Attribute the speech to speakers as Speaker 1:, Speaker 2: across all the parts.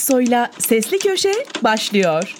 Speaker 1: Aksoy'la Sesli Köşe başlıyor.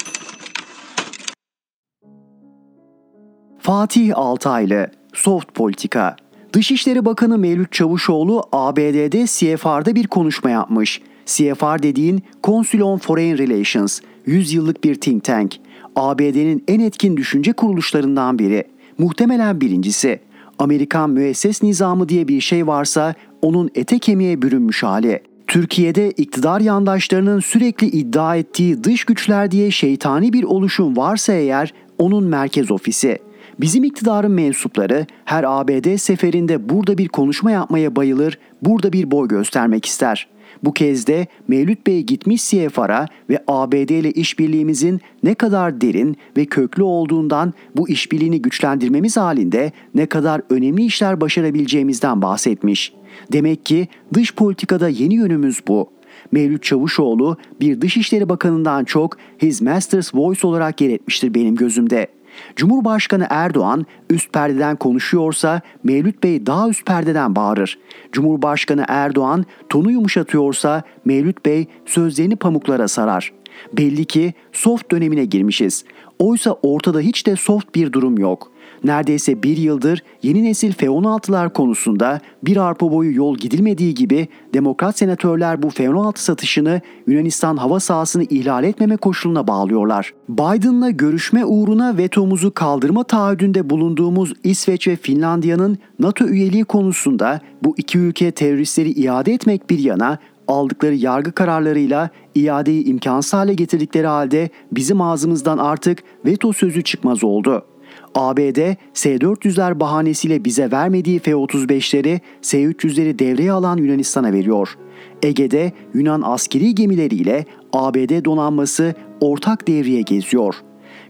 Speaker 2: Fatih Altaylı, Soft Politika. Dışişleri Bakanı Mevlüt Çavuşoğlu ABD'de CFR'da bir konuşma yapmış. CFR dediğin Council on Foreign Relations, 100 yıllık bir think tank. ABD'nin en etkin düşünce kuruluşlarından biri. Muhtemelen birincisi. Amerikan müesses nizamı diye bir şey varsa onun ete kemiğe bürünmüş hali. Türkiye'de iktidar yandaşlarının sürekli iddia ettiği dış güçler diye şeytani bir oluşum varsa eğer onun merkez ofisi. Bizim iktidarın mensupları her ABD seferinde burada bir konuşma yapmaya bayılır, burada bir boy göstermek ister. Bu kez de Mevlüt Bey gitmiş CFR'a ve ABD ile işbirliğimizin ne kadar derin ve köklü olduğundan bu işbirliğini güçlendirmemiz halinde ne kadar önemli işler başarabileceğimizden bahsetmiş. Demek ki dış politikada yeni yönümüz bu. Mevlüt Çavuşoğlu bir Dışişleri Bakanı'ndan çok His Master's Voice olarak yer etmiştir benim gözümde.'' Cumhurbaşkanı Erdoğan üst perdeden konuşuyorsa Mevlüt Bey daha üst perdeden bağırır. Cumhurbaşkanı Erdoğan tonu yumuşatıyorsa Mevlüt Bey sözlerini pamuklara sarar. Belli ki soft dönemine girmişiz. Oysa ortada hiç de soft bir durum yok neredeyse bir yıldır yeni nesil F-16'lar konusunda bir arpa boyu yol gidilmediği gibi demokrat senatörler bu F-16 satışını Yunanistan hava sahasını ihlal etmeme koşuluna bağlıyorlar. Biden'la görüşme uğruna vetomuzu kaldırma taahhüdünde bulunduğumuz İsveç ve Finlandiya'nın NATO üyeliği konusunda bu iki ülke teröristleri iade etmek bir yana aldıkları yargı kararlarıyla iadeyi imkansız hale getirdikleri halde bizim ağzımızdan artık veto sözü çıkmaz oldu. ABD S-400'ler bahanesiyle bize vermediği F-35'leri S-300'leri devreye alan Yunanistan'a veriyor. Ege'de Yunan askeri gemileriyle ABD donanması ortak devreye geziyor.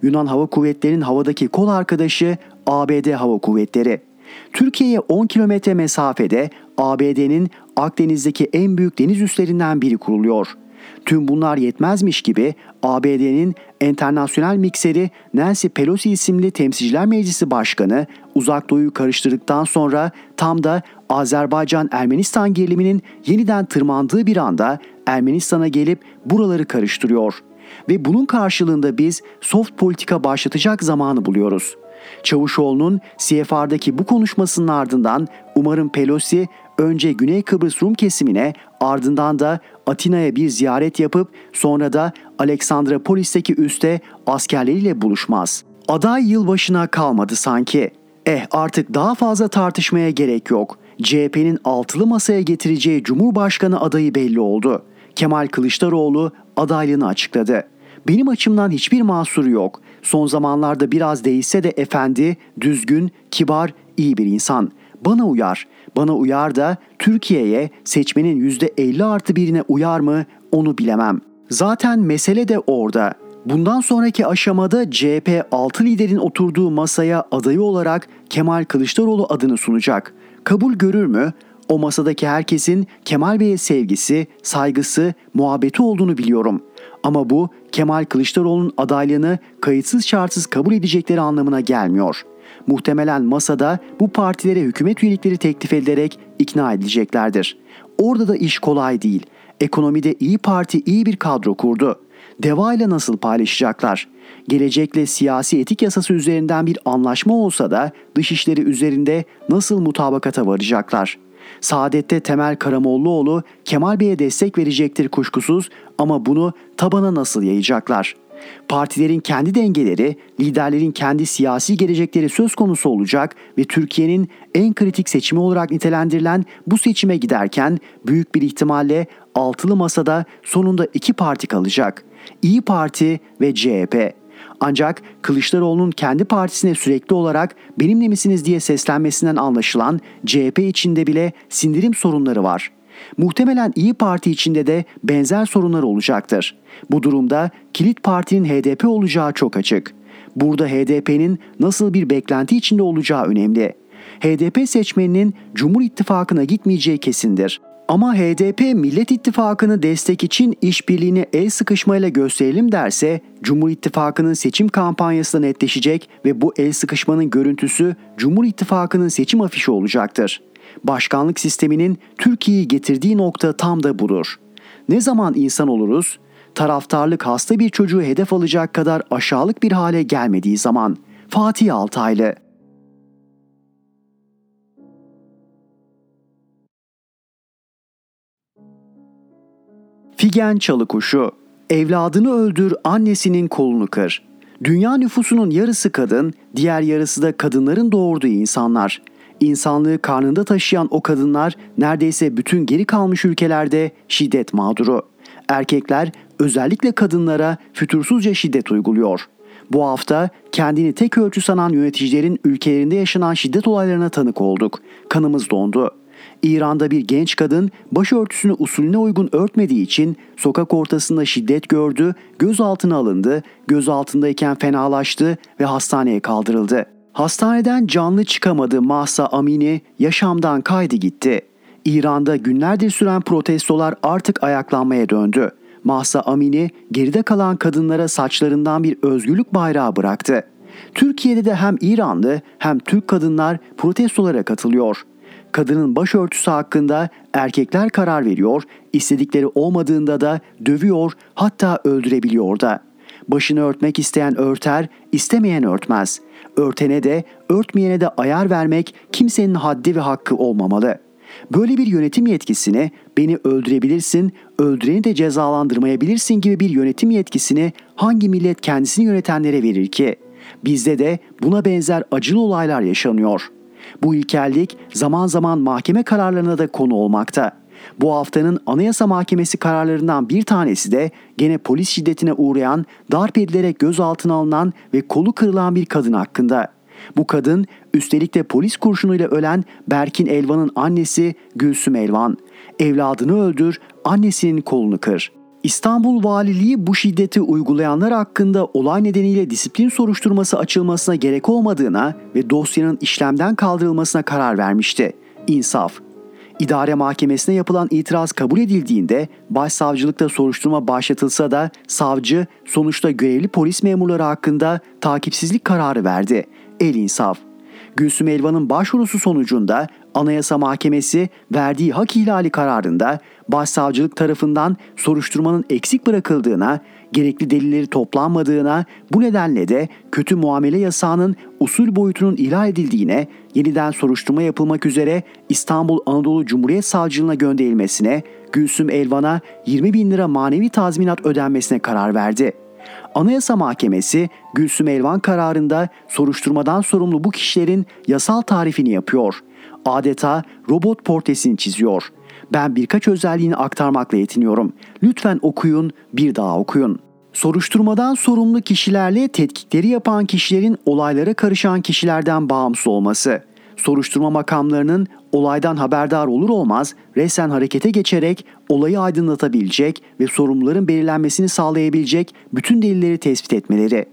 Speaker 2: Yunan Hava Kuvvetleri'nin havadaki kol arkadaşı ABD Hava Kuvvetleri. Türkiye'ye 10 kilometre mesafede ABD'nin Akdeniz'deki en büyük deniz üslerinden biri kuruluyor. Tüm bunlar yetmezmiş gibi ABD'nin internasyonel mikseri Nancy Pelosi isimli Temsilciler Meclisi Başkanı Uzak Doğu'yu karıştırdıktan sonra tam da Azerbaycan-Ermenistan geriliminin yeniden tırmandığı bir anda Ermenistan'a gelip buraları karıştırıyor. Ve bunun karşılığında biz soft politika başlatacak zamanı buluyoruz. Çavuşoğlu'nun CFR'daki bu konuşmasının ardından umarım Pelosi önce Güney Kıbrıs Rum kesimine ardından da Atina'ya bir ziyaret yapıp sonra da Aleksandropolis'teki üste askerleriyle buluşmaz. Aday yılbaşına kalmadı sanki. Eh artık daha fazla tartışmaya gerek yok. CHP'nin altılı masaya getireceği Cumhurbaşkanı adayı belli oldu. Kemal Kılıçdaroğlu adaylığını açıkladı. Benim açımdan hiçbir mahsuru yok. Son zamanlarda biraz değişse de efendi, düzgün, kibar, iyi bir insan. Bana uyar. Bana uyar da Türkiye'ye seçmenin %50 artı birine uyar mı onu bilemem. Zaten mesele de orada. Bundan sonraki aşamada CHP 6 liderin oturduğu masaya adayı olarak Kemal Kılıçdaroğlu adını sunacak. Kabul görür mü? O masadaki herkesin Kemal Bey'e sevgisi, saygısı, muhabbeti olduğunu biliyorum. Ama bu Kemal Kılıçdaroğlu'nun adaylığını kayıtsız şartsız kabul edecekleri anlamına gelmiyor. Muhtemelen masada bu partilere hükümet üyelikleri teklif edilerek ikna edileceklerdir. Orada da iş kolay değil. Ekonomide İyi Parti iyi bir kadro kurdu. Deva ile nasıl paylaşacaklar? Gelecekle siyasi etik yasası üzerinden bir anlaşma olsa da dışişleri üzerinde nasıl mutabakata varacaklar?'' Saadet'te Temel Karamollaoğlu Kemal Bey'e destek verecektir kuşkusuz ama bunu tabana nasıl yayacaklar? Partilerin kendi dengeleri, liderlerin kendi siyasi gelecekleri söz konusu olacak ve Türkiye'nin en kritik seçimi olarak nitelendirilen bu seçime giderken büyük bir ihtimalle altılı masada sonunda iki parti kalacak. İyi Parti ve CHP. Ancak Kılıçdaroğlu'nun kendi partisine sürekli olarak benimle misiniz diye seslenmesinden anlaşılan CHP içinde bile sindirim sorunları var. Muhtemelen İyi Parti içinde de benzer sorunlar olacaktır. Bu durumda kilit partinin HDP olacağı çok açık. Burada HDP'nin nasıl bir beklenti içinde olacağı önemli. HDP seçmeninin Cumhur İttifakı'na gitmeyeceği kesindir. Ama HDP Millet İttifakı'nı destek için işbirliğini el sıkışmayla gösterelim derse Cumhur İttifakı'nın seçim kampanyası da netleşecek ve bu el sıkışmanın görüntüsü Cumhur İttifakı'nın seçim afişi olacaktır. Başkanlık sisteminin Türkiye'yi getirdiği nokta tam da budur. Ne zaman insan oluruz? taraftarlık hasta bir çocuğu hedef alacak kadar aşağılık bir hale gelmediği zaman. Fatih Altaylı Figen Çalıkuşu Evladını öldür, annesinin kolunu kır. Dünya nüfusunun yarısı kadın, diğer yarısı da kadınların doğurduğu insanlar. İnsanlığı karnında taşıyan o kadınlar neredeyse bütün geri kalmış ülkelerde şiddet mağduru. Erkekler özellikle kadınlara fütursuzca şiddet uyguluyor. Bu hafta kendini tek ölçü sanan yöneticilerin ülkelerinde yaşanan şiddet olaylarına tanık olduk. Kanımız dondu. İran'da bir genç kadın başörtüsünü usulüne uygun örtmediği için sokak ortasında şiddet gördü, gözaltına alındı, gözaltındayken fenalaştı ve hastaneye kaldırıldı. Hastaneden canlı çıkamadı Mahsa Amini yaşamdan kaydı gitti. İran'da günlerdir süren protestolar artık ayaklanmaya döndü. Mahsa Amini geride kalan kadınlara saçlarından bir özgürlük bayrağı bıraktı. Türkiye'de de hem İranlı hem Türk kadınlar protestolara katılıyor kadının başörtüsü hakkında erkekler karar veriyor, istedikleri olmadığında da dövüyor hatta öldürebiliyor da. Başını örtmek isteyen örter, istemeyen örtmez. Örtene de, örtmeyene de ayar vermek kimsenin haddi ve hakkı olmamalı. Böyle bir yönetim yetkisini beni öldürebilirsin, öldüreni de cezalandırmayabilirsin gibi bir yönetim yetkisini hangi millet kendisini yönetenlere verir ki? Bizde de buna benzer acılı olaylar yaşanıyor.'' Bu ilkellik zaman zaman mahkeme kararlarına da konu olmakta. Bu haftanın Anayasa Mahkemesi kararlarından bir tanesi de gene polis şiddetine uğrayan, darp edilerek gözaltına alınan ve kolu kırılan bir kadın hakkında. Bu kadın üstelik de polis kurşunuyla ölen Berkin Elvan'ın annesi Gülsüm Elvan. Evladını öldür, annesinin kolunu kır.'' İstanbul Valiliği bu şiddeti uygulayanlar hakkında olay nedeniyle disiplin soruşturması açılmasına gerek olmadığına ve dosyanın işlemden kaldırılmasına karar vermişti. İnsaf. İdare mahkemesine yapılan itiraz kabul edildiğinde başsavcılıkta soruşturma başlatılsa da savcı sonuçta görevli polis memurları hakkında takipsizlik kararı verdi. El insaf. Gülsüm Elvan'ın başvurusu sonucunda Anayasa Mahkemesi verdiği hak ihlali kararında başsavcılık tarafından soruşturmanın eksik bırakıldığına, gerekli delilleri toplanmadığına, bu nedenle de kötü muamele yasağının usul boyutunun ihlal edildiğine, yeniden soruşturma yapılmak üzere İstanbul Anadolu Cumhuriyet Savcılığına gönderilmesine, Gülsüm Elvan'a 20 bin lira manevi tazminat ödenmesine karar verdi. Anayasa Mahkemesi Gülsüm Elvan kararında soruşturmadan sorumlu bu kişilerin yasal tarifini yapıyor. Adeta robot portresini çiziyor. Ben birkaç özelliğini aktarmakla yetiniyorum. Lütfen okuyun, bir daha okuyun. Soruşturmadan sorumlu kişilerle tetkikleri yapan kişilerin olaylara karışan kişilerden bağımsız olması soruşturma makamlarının olaydan haberdar olur olmaz resen harekete geçerek olayı aydınlatabilecek ve sorumluların belirlenmesini sağlayabilecek bütün delilleri tespit etmeleri.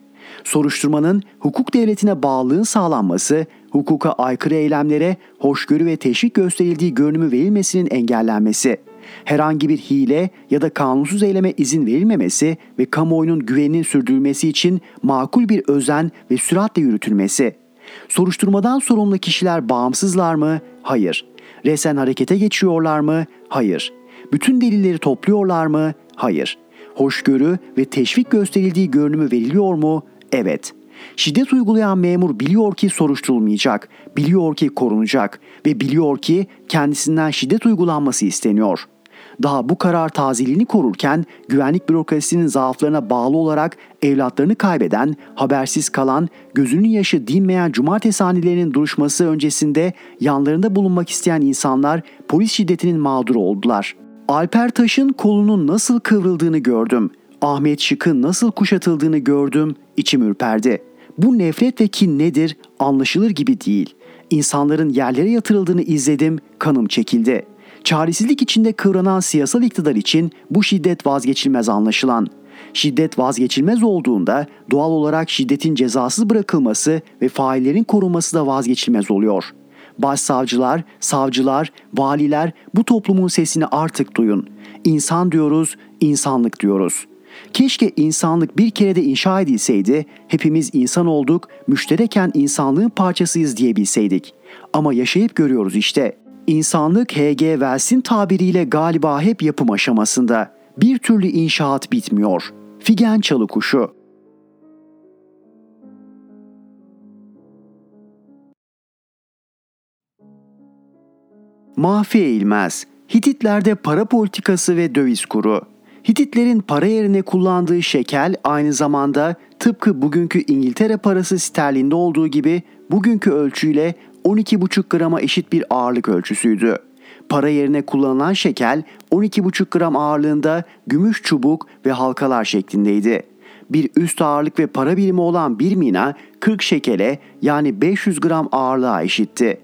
Speaker 2: Soruşturmanın hukuk devletine bağlılığın sağlanması, hukuka aykırı eylemlere hoşgörü ve teşvik gösterildiği görünümü verilmesinin engellenmesi, herhangi bir hile ya da kanunsuz eyleme izin verilmemesi ve kamuoyunun güveninin sürdürülmesi için makul bir özen ve süratle yürütülmesi.'' Soruşturmadan sorumlu kişiler bağımsızlar mı? Hayır. Resen harekete geçiyorlar mı? Hayır. Bütün delilleri topluyorlar mı? Hayır. Hoşgörü ve teşvik gösterildiği görünümü veriliyor mu? Evet. Şiddet uygulayan memur biliyor ki soruşturulmayacak, biliyor ki korunacak ve biliyor ki kendisinden şiddet uygulanması isteniyor.'' daha bu karar tazeliğini korurken güvenlik bürokrasisinin zaaflarına bağlı olarak evlatlarını kaybeden, habersiz kalan, gözünün yaşı dinmeyen cumartesi hanelerinin duruşması öncesinde yanlarında bulunmak isteyen insanlar polis şiddetinin mağduru oldular. Alper Taş'ın kolunun nasıl kıvrıldığını gördüm. Ahmet Şık'ın nasıl kuşatıldığını gördüm, içim ürperdi. Bu nefret ve kin nedir anlaşılır gibi değil. İnsanların yerlere yatırıldığını izledim, kanım çekildi.'' Çaresizlik içinde kıvranan siyasal iktidar için bu şiddet vazgeçilmez anlaşılan. Şiddet vazgeçilmez olduğunda doğal olarak şiddetin cezasız bırakılması ve faillerin korunması da vazgeçilmez oluyor. Başsavcılar, savcılar, valiler bu toplumun sesini artık duyun. İnsan diyoruz, insanlık diyoruz. Keşke insanlık bir kere de inşa edilseydi, hepimiz insan olduk, müştereken insanlığın parçasıyız diyebilseydik. Ama yaşayıp görüyoruz işte. İnsanlık H.G. Wells'in tabiriyle galiba hep yapım aşamasında. Bir türlü inşaat bitmiyor. Figen Çalıkuşu Mahfi Eğilmez Hititlerde para politikası ve döviz kuru Hititlerin para yerine kullandığı şekel aynı zamanda tıpkı bugünkü İngiltere parası sterlinde olduğu gibi bugünkü ölçüyle 12,5 grama eşit bir ağırlık ölçüsüydü. Para yerine kullanılan şekel 12,5 gram ağırlığında gümüş çubuk ve halkalar şeklindeydi. Bir üst ağırlık ve para birimi olan bir mina 40 şekele yani 500 gram ağırlığa eşitti.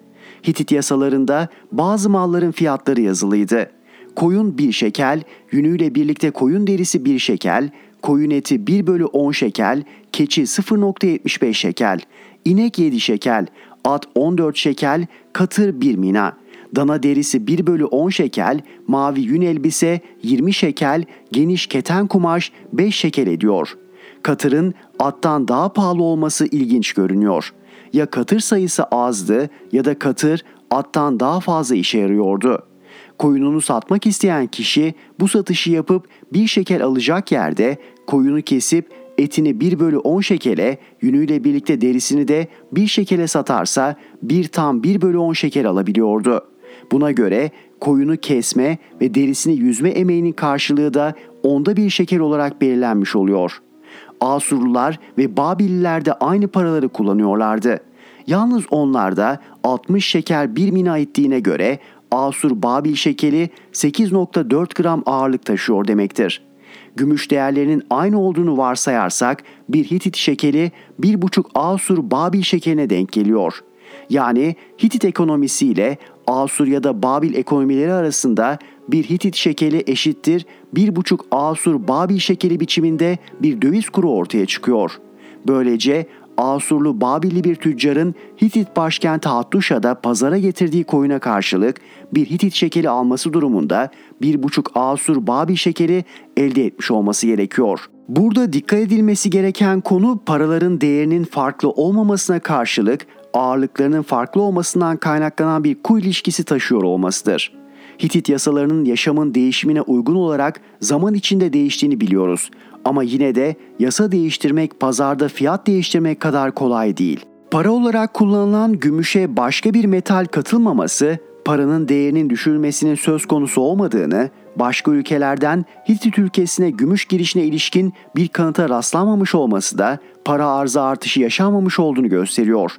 Speaker 2: Hitit yasalarında bazı malların fiyatları yazılıydı. Koyun 1 şekel, yünüyle birlikte koyun derisi 1 şekel, koyun eti 1 bölü 10 şekel, keçi 0.75 şekel, inek 7 şekel, at 14 şekel, katır 1 mina. Dana derisi 1 bölü 10 şekel, mavi yün elbise 20 şekel, geniş keten kumaş 5 şekel ediyor. Katırın attan daha pahalı olması ilginç görünüyor. Ya katır sayısı azdı ya da katır attan daha fazla işe yarıyordu. Koyununu satmak isteyen kişi bu satışı yapıp bir şekel alacak yerde koyunu kesip etini 1 bölü 10 şekele, yünüyle birlikte derisini de 1 şekele satarsa bir tam 1 bölü 10 şekel alabiliyordu. Buna göre koyunu kesme ve derisini yüzme emeğinin karşılığı da onda bir şekel olarak belirlenmiş oluyor. Asurlular ve Babililer de aynı paraları kullanıyorlardı. Yalnız onlarda 60 şeker bir mina ettiğine göre Asur Babil şekeli 8.4 gram ağırlık taşıyor demektir. Gümüş değerlerinin aynı olduğunu varsayarsak bir Hitit şekeli 1,5 Asur Babil şekeline denk geliyor. Yani Hitit ekonomisiyle Asur ya da Babil ekonomileri arasında bir Hitit şekeli eşittir 1,5 Asur Babil şekeli biçiminde bir döviz kuru ortaya çıkıyor. Böylece Asurlu Babilli bir tüccarın Hitit başkenti Hattuşa'da pazara getirdiği koyuna karşılık bir Hitit şekeri alması durumunda bir buçuk Asur Babil şekeri elde etmiş olması gerekiyor. Burada dikkat edilmesi gereken konu paraların değerinin farklı olmamasına karşılık ağırlıklarının farklı olmasından kaynaklanan bir ku ilişkisi taşıyor olmasıdır. Hitit yasalarının yaşamın değişimine uygun olarak zaman içinde değiştiğini biliyoruz. Ama yine de yasa değiştirmek pazarda fiyat değiştirmek kadar kolay değil. Para olarak kullanılan gümüşe başka bir metal katılmaması, paranın değerinin düşürülmesinin söz konusu olmadığını, başka ülkelerden Hitit ülkesine gümüş girişine ilişkin bir kanıta rastlanmamış olması da para arzı artışı yaşanmamış olduğunu gösteriyor.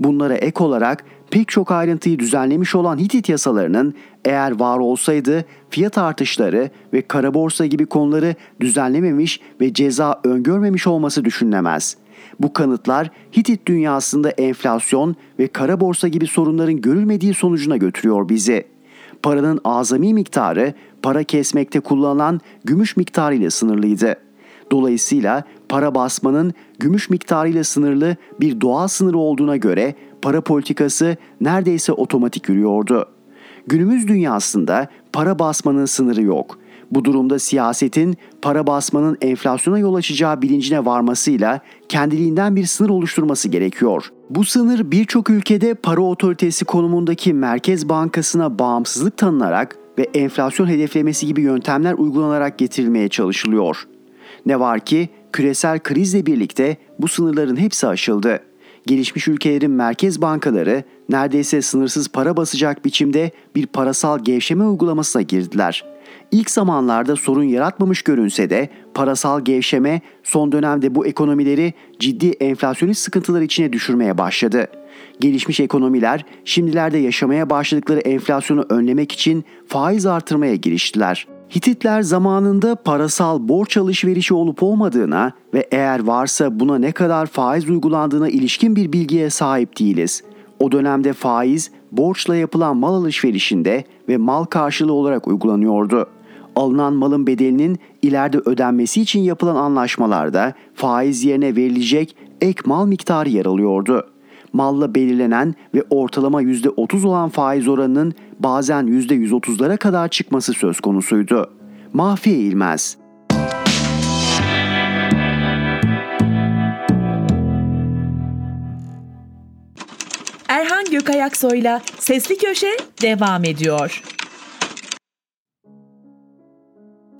Speaker 2: Bunlara ek olarak pek çok ayrıntıyı düzenlemiş olan Hitit yasalarının eğer var olsaydı fiyat artışları ve kara borsa gibi konuları düzenlememiş ve ceza öngörmemiş olması düşünülemez. Bu kanıtlar Hitit dünyasında enflasyon ve kara borsa gibi sorunların görülmediği sonucuna götürüyor bizi. Paranın azami miktarı para kesmekte kullanılan gümüş miktarı ile sınırlıydı. Dolayısıyla para basmanın gümüş miktarıyla sınırlı bir doğal sınırı olduğuna göre para politikası neredeyse otomatik yürüyordu. Günümüz dünyasında para basmanın sınırı yok. Bu durumda siyasetin para basmanın enflasyona yol açacağı bilincine varmasıyla kendiliğinden bir sınır oluşturması gerekiyor. Bu sınır birçok ülkede para otoritesi konumundaki Merkez Bankası'na bağımsızlık tanınarak ve enflasyon hedeflemesi gibi yöntemler uygulanarak getirilmeye çalışılıyor. Ne var ki küresel krizle birlikte bu sınırların hepsi aşıldı gelişmiş ülkelerin merkez bankaları neredeyse sınırsız para basacak biçimde bir parasal gevşeme uygulamasına girdiler. İlk zamanlarda sorun yaratmamış görünse de parasal gevşeme son dönemde bu ekonomileri ciddi enflasyonist sıkıntılar içine düşürmeye başladı. Gelişmiş ekonomiler şimdilerde yaşamaya başladıkları enflasyonu önlemek için faiz artırmaya giriştiler. Hititler zamanında parasal borç alışverişi olup olmadığına ve eğer varsa buna ne kadar faiz uygulandığına ilişkin bir bilgiye sahip değiliz. O dönemde faiz borçla yapılan mal alışverişinde ve mal karşılığı olarak uygulanıyordu. Alınan malın bedelinin ileride ödenmesi için yapılan anlaşmalarda faiz yerine verilecek ek mal miktarı yer alıyordu malla belirlenen ve ortalama %30 olan faiz oranının bazen %130'lara kadar çıkması söz konusuydu. Mahfiye İlmez
Speaker 1: Erhan Gökayaksoy'la Sesli Köşe devam ediyor.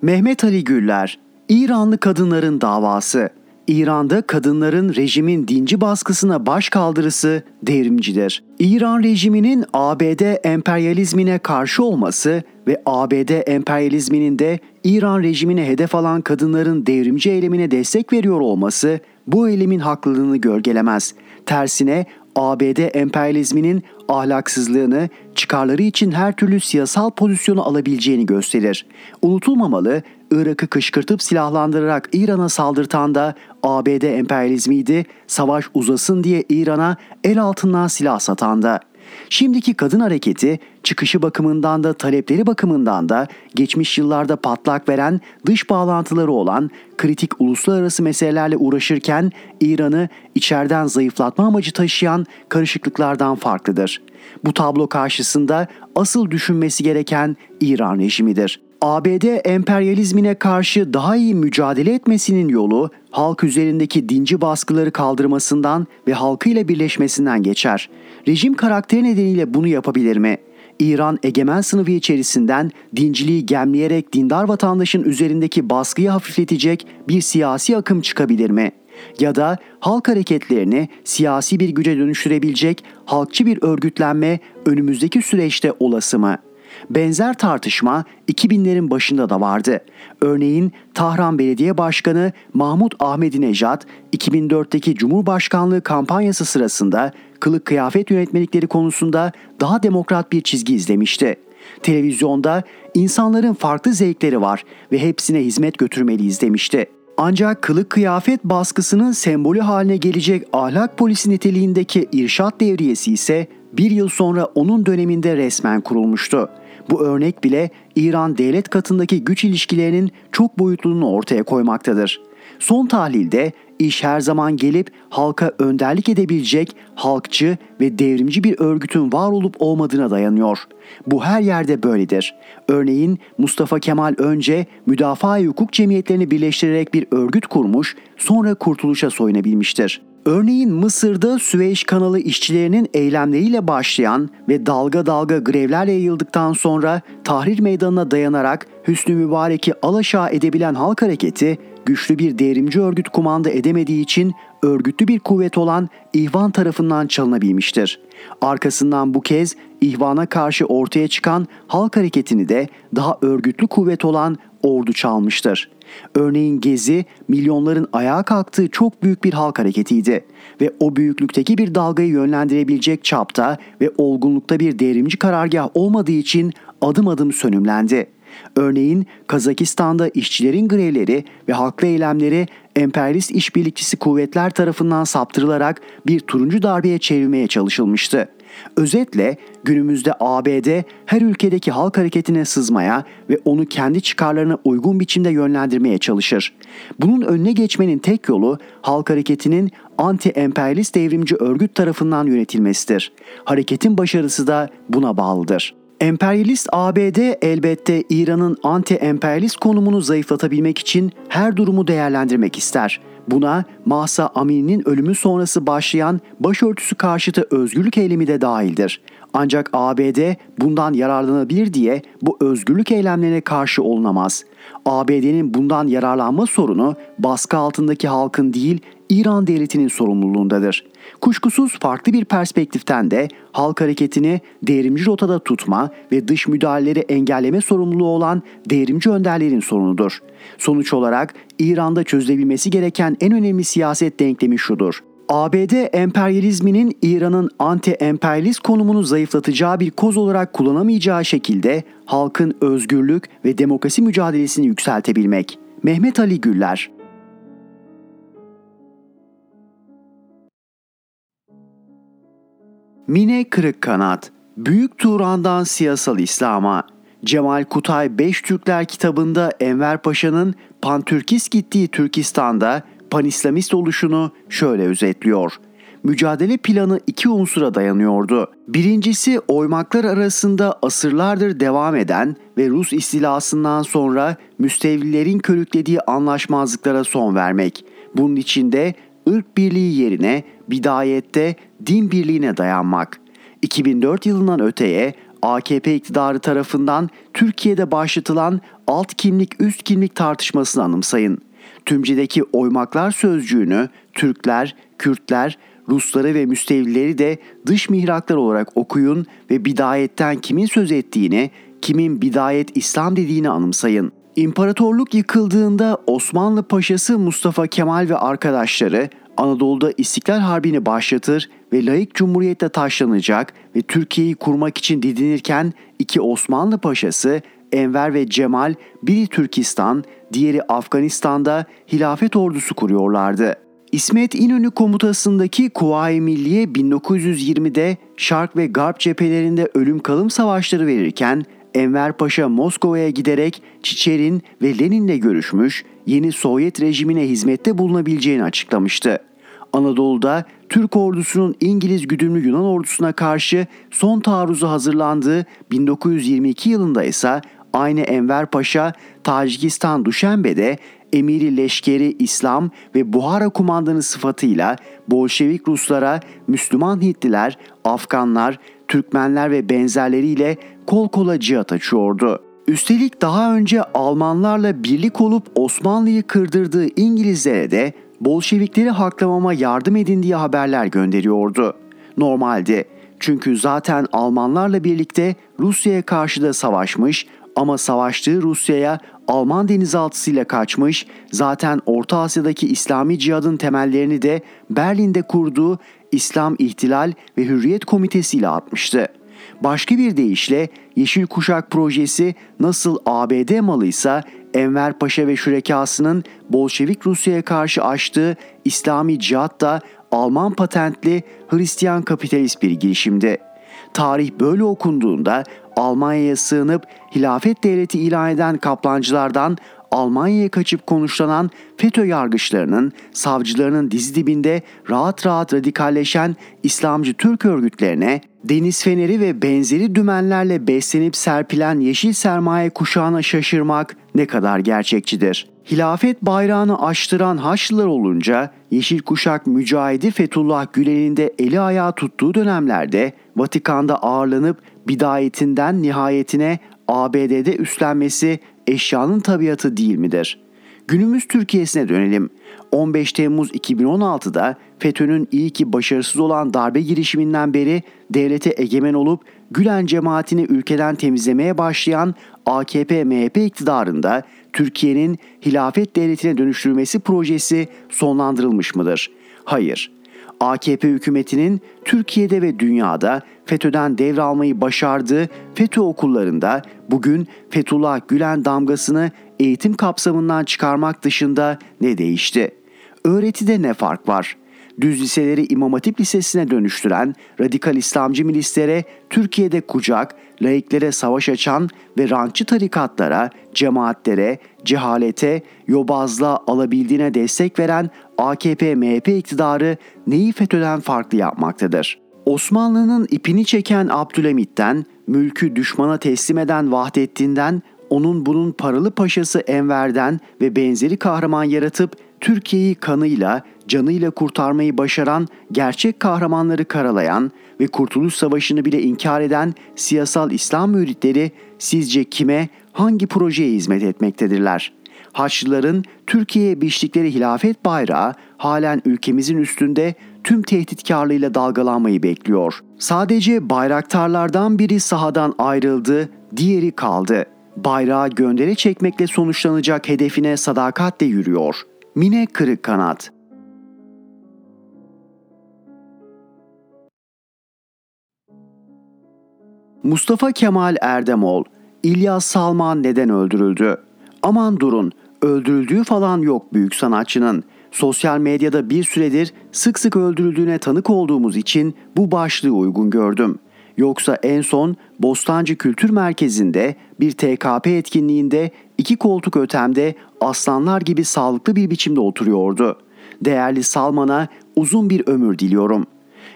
Speaker 2: Mehmet Ali Güller, İranlı kadınların davası. İran'da kadınların rejimin dinci baskısına baş kaldırısı devrimcidir. İran rejiminin ABD emperyalizmine karşı olması ve ABD emperyalizminin de İran rejimine hedef alan kadınların devrimci eylemine destek veriyor olması bu eylemin haklılığını gölgelemez. Tersine ABD emperyalizminin ahlaksızlığını, çıkarları için her türlü siyasal pozisyonu alabileceğini gösterir. Unutulmamalı, Irak'ı kışkırtıp silahlandırarak İran'a saldırtan da ABD emperyalizmiydi, savaş uzasın diye İran'a el altından silah satan da. Şimdiki kadın hareketi çıkışı bakımından da talepleri bakımından da geçmiş yıllarda patlak veren dış bağlantıları olan kritik uluslararası meselelerle uğraşırken İran'ı içeriden zayıflatma amacı taşıyan karışıklıklardan farklıdır. Bu tablo karşısında asıl düşünmesi gereken İran rejimidir. ABD emperyalizmine karşı daha iyi mücadele etmesinin yolu halk üzerindeki dinci baskıları kaldırmasından ve halkıyla birleşmesinden geçer. Rejim karakteri nedeniyle bunu yapabilir mi? İran egemen sınıfı içerisinden dinciliği gemleyerek dindar vatandaşın üzerindeki baskıyı hafifletecek bir siyasi akım çıkabilir mi? Ya da halk hareketlerini siyasi bir güce dönüştürebilecek halkçı bir örgütlenme önümüzdeki süreçte olası mı?'' Benzer tartışma 2000'lerin başında da vardı. Örneğin Tahran Belediye Başkanı Mahmut Ahmedinejad 2004'teki Cumhurbaşkanlığı kampanyası sırasında kılık kıyafet yönetmelikleri konusunda daha demokrat bir çizgi izlemişti. Televizyonda insanların farklı zevkleri var ve hepsine hizmet götürmeliyiz demişti. Ancak kılık kıyafet baskısının sembolü haline gelecek ahlak polisi niteliğindeki irşat devriyesi ise bir yıl sonra onun döneminde resmen kurulmuştu. Bu örnek bile İran devlet katındaki güç ilişkilerinin çok boyutluluğunu ortaya koymaktadır. Son tahlilde iş her zaman gelip halka önderlik edebilecek halkçı ve devrimci bir örgütün var olup olmadığına dayanıyor. Bu her yerde böyledir. Örneğin Mustafa Kemal önce müdafaa hukuk cemiyetlerini birleştirerek bir örgüt kurmuş, sonra kurtuluşa soyunabilmiştir. Örneğin Mısır'da Süveyş kanalı işçilerinin eylemleriyle başlayan ve dalga dalga grevlerle yayıldıktan sonra Tahrir Meydanı'na dayanarak Hüsnü Mübarek'i alaşağı edebilen halk hareketi güçlü bir devrimci örgüt kumanda edemediği için örgütlü bir kuvvet olan İhvan tarafından çalınabilmiştir. Arkasından bu kez İhvan'a karşı ortaya çıkan halk hareketini de daha örgütlü kuvvet olan ordu çalmıştır. Örneğin Gezi milyonların ayağa kalktığı çok büyük bir halk hareketiydi ve o büyüklükteki bir dalgayı yönlendirebilecek çapta ve olgunlukta bir devrimci karargah olmadığı için adım adım sönümlendi. Örneğin Kazakistan'da işçilerin grevleri ve haklı eylemleri emperyalist işbirlikçisi kuvvetler tarafından saptırılarak bir turuncu darbeye çevirmeye çalışılmıştı. Özetle günümüzde ABD her ülkedeki halk hareketine sızmaya ve onu kendi çıkarlarına uygun biçimde yönlendirmeye çalışır. Bunun önüne geçmenin tek yolu halk hareketinin anti-emperyalist devrimci örgüt tarafından yönetilmesidir. Hareketin başarısı da buna bağlıdır. Emperyalist ABD elbette İran'ın anti-emperyalist konumunu zayıflatabilmek için her durumu değerlendirmek ister. Buna Mahsa Amini'nin ölümü sonrası başlayan başörtüsü karşıtı özgürlük eylemi de dahildir. Ancak ABD bundan yararlanabilir diye bu özgürlük eylemlerine karşı olunamaz. ABD'nin bundan yararlanma sorunu baskı altındaki halkın değil İran devletinin sorumluluğundadır. Kuşkusuz farklı bir perspektiften de halk hareketini devrimci rotada tutma ve dış müdahaleleri engelleme sorumluluğu olan devrimci önderlerin sorunudur. Sonuç olarak İran'da çözülebilmesi gereken en önemli siyaset denklemi şudur. ABD emperyalizminin İran'ın anti-emperyalist konumunu zayıflatacağı bir koz olarak kullanamayacağı şekilde halkın özgürlük ve demokrasi mücadelesini yükseltebilmek. Mehmet Ali Güller Mine Kırıkkanat Büyük Turan'dan Siyasal İslam'a Cemal Kutay Beş Türkler kitabında Enver Paşa'nın pantürkist gittiği Türkistan'da panislamist oluşunu şöyle özetliyor. Mücadele planı iki unsura dayanıyordu. Birincisi oymaklar arasında asırlardır devam eden ve Rus istilasından sonra müstevlilerin körüklediği anlaşmazlıklara son vermek. Bunun içinde ırk birliği yerine bidayette din birliğine dayanmak. 2004 yılından öteye AKP iktidarı tarafından Türkiye'de başlatılan alt kimlik üst kimlik tartışmasını anımsayın. Tümce'deki oymaklar sözcüğünü Türkler, Kürtler, Rusları ve müstevlileri de dış mihraklar olarak okuyun ve bidayetten kimin söz ettiğini, kimin bidayet İslam dediğini anımsayın. İmparatorluk yıkıldığında Osmanlı Paşası Mustafa Kemal ve arkadaşları Anadolu'da İstiklal Harbi'ni başlatır ve laik cumhuriyetle taşlanacak ve Türkiye'yi kurmak için didinirken iki Osmanlı Paşası Enver ve Cemal biri Türkistan, diğeri Afganistan'da hilafet ordusu kuruyorlardı. İsmet İnönü komutasındaki Kuvayi Milliye 1920'de Şark ve Garp cephelerinde ölüm kalım savaşları verirken Enver Paşa Moskova'ya giderek Çiçerin ve Lenin'le görüşmüş, yeni Sovyet rejimine hizmette bulunabileceğini açıklamıştı. Anadolu'da Türk ordusunun İngiliz güdümlü Yunan ordusuna karşı son taarruzu hazırlandığı 1922 yılında ise aynı Enver Paşa Tacikistan Duşenbe'de emiri leşkeri İslam ve Buhara kumandanı sıfatıyla Bolşevik Ruslara, Müslüman Hintliler, Afganlar, Türkmenler ve benzerleriyle kol kola cihat açıyordu. Üstelik daha önce Almanlarla birlik olup Osmanlı'yı kırdırdığı İngilizlere de Bolşevikleri haklamama yardım edin diye haberler gönderiyordu. Normaldi. Çünkü zaten Almanlarla birlikte Rusya'ya karşı da savaşmış ama savaştığı Rusya'ya Alman denizaltısıyla kaçmış, zaten Orta Asya'daki İslami cihadın temellerini de Berlin'de kurduğu İslam İhtilal ve Hürriyet Komitesi ile atmıştı. Başka bir deyişle Yeşil Kuşak projesi nasıl ABD malıysa Enver Paşa ve şürekasının Bolşevik Rusya'ya karşı açtığı İslami cihat da Alman patentli Hristiyan kapitalist bir girişimdi. Tarih böyle okunduğunda Almanya'ya sığınıp hilafet devleti ilan eden kaplancılardan Almanya'ya kaçıp konuşlanan FETÖ yargıçlarının, savcılarının dizi dibinde rahat rahat radikalleşen İslamcı Türk örgütlerine, deniz feneri ve benzeri dümenlerle beslenip serpilen yeşil sermaye kuşağına şaşırmak ne kadar gerçekçidir. Hilafet bayrağını açtıran Haçlılar olunca Yeşil Kuşak mücahidi Fethullah Gülen'in de eli ayağı tuttuğu dönemlerde Vatikan'da ağırlanıp bidayetinden nihayetine ABD'de üstlenmesi eşyanın tabiatı değil midir? Günümüz Türkiye'sine dönelim. 15 Temmuz 2016'da FETÖ'nün iyi ki başarısız olan darbe girişiminden beri devlete egemen olup Gülen cemaatini ülkeden temizlemeye başlayan AKP-MHP iktidarında Türkiye'nin hilafet devletine dönüştürmesi projesi sonlandırılmış mıdır? Hayır. AKP hükümetinin Türkiye'de ve dünyada FETÖ'den devralmayı başardığı FETÖ okullarında bugün Fethullah Gülen damgasını eğitim kapsamından çıkarmak dışında ne değişti? Öğretide ne fark var? Düz liseleri İmam Hatip Lisesi'ne dönüştüren radikal İslamcı milislere Türkiye'de kucak, laiklere savaş açan ve rantçı tarikatlara, cemaatlere, cehalete, yobazlığa alabildiğine destek veren AKP-MHP iktidarı neyi FETÖ'den farklı yapmaktadır? Osmanlı'nın ipini çeken Abdülhamit'ten, mülkü düşmana teslim eden Vahdettin'den, onun bunun paralı paşası Enver'den ve benzeri kahraman yaratıp Türkiye'yi kanıyla, canıyla kurtarmayı başaran gerçek kahramanları karalayan ve Kurtuluş Savaşı'nı bile inkar eden siyasal İslam müritleri sizce kime, hangi projeye hizmet etmektedirler? Haçlıların Türkiye'ye biçtikleri hilafet bayrağı halen ülkemizin üstünde tüm tehditkarlığıyla dalgalanmayı bekliyor. Sadece bayraktarlardan biri sahadan ayrıldı, diğeri kaldı. Bayrağı göndere çekmekle sonuçlanacak hedefine sadakatle yürüyor. Mine Kırık Kanat Mustafa Kemal Erdemol, İlyas Salman neden öldürüldü? Aman durun, öldürüldüğü falan yok büyük sanatçının. Sosyal medyada bir süredir sık sık öldürüldüğüne tanık olduğumuz için bu başlığı uygun gördüm. Yoksa en son Bostancı Kültür Merkezi'nde bir TKP etkinliğinde iki koltuk ötemde aslanlar gibi sağlıklı bir biçimde oturuyordu. Değerli Salman'a uzun bir ömür diliyorum.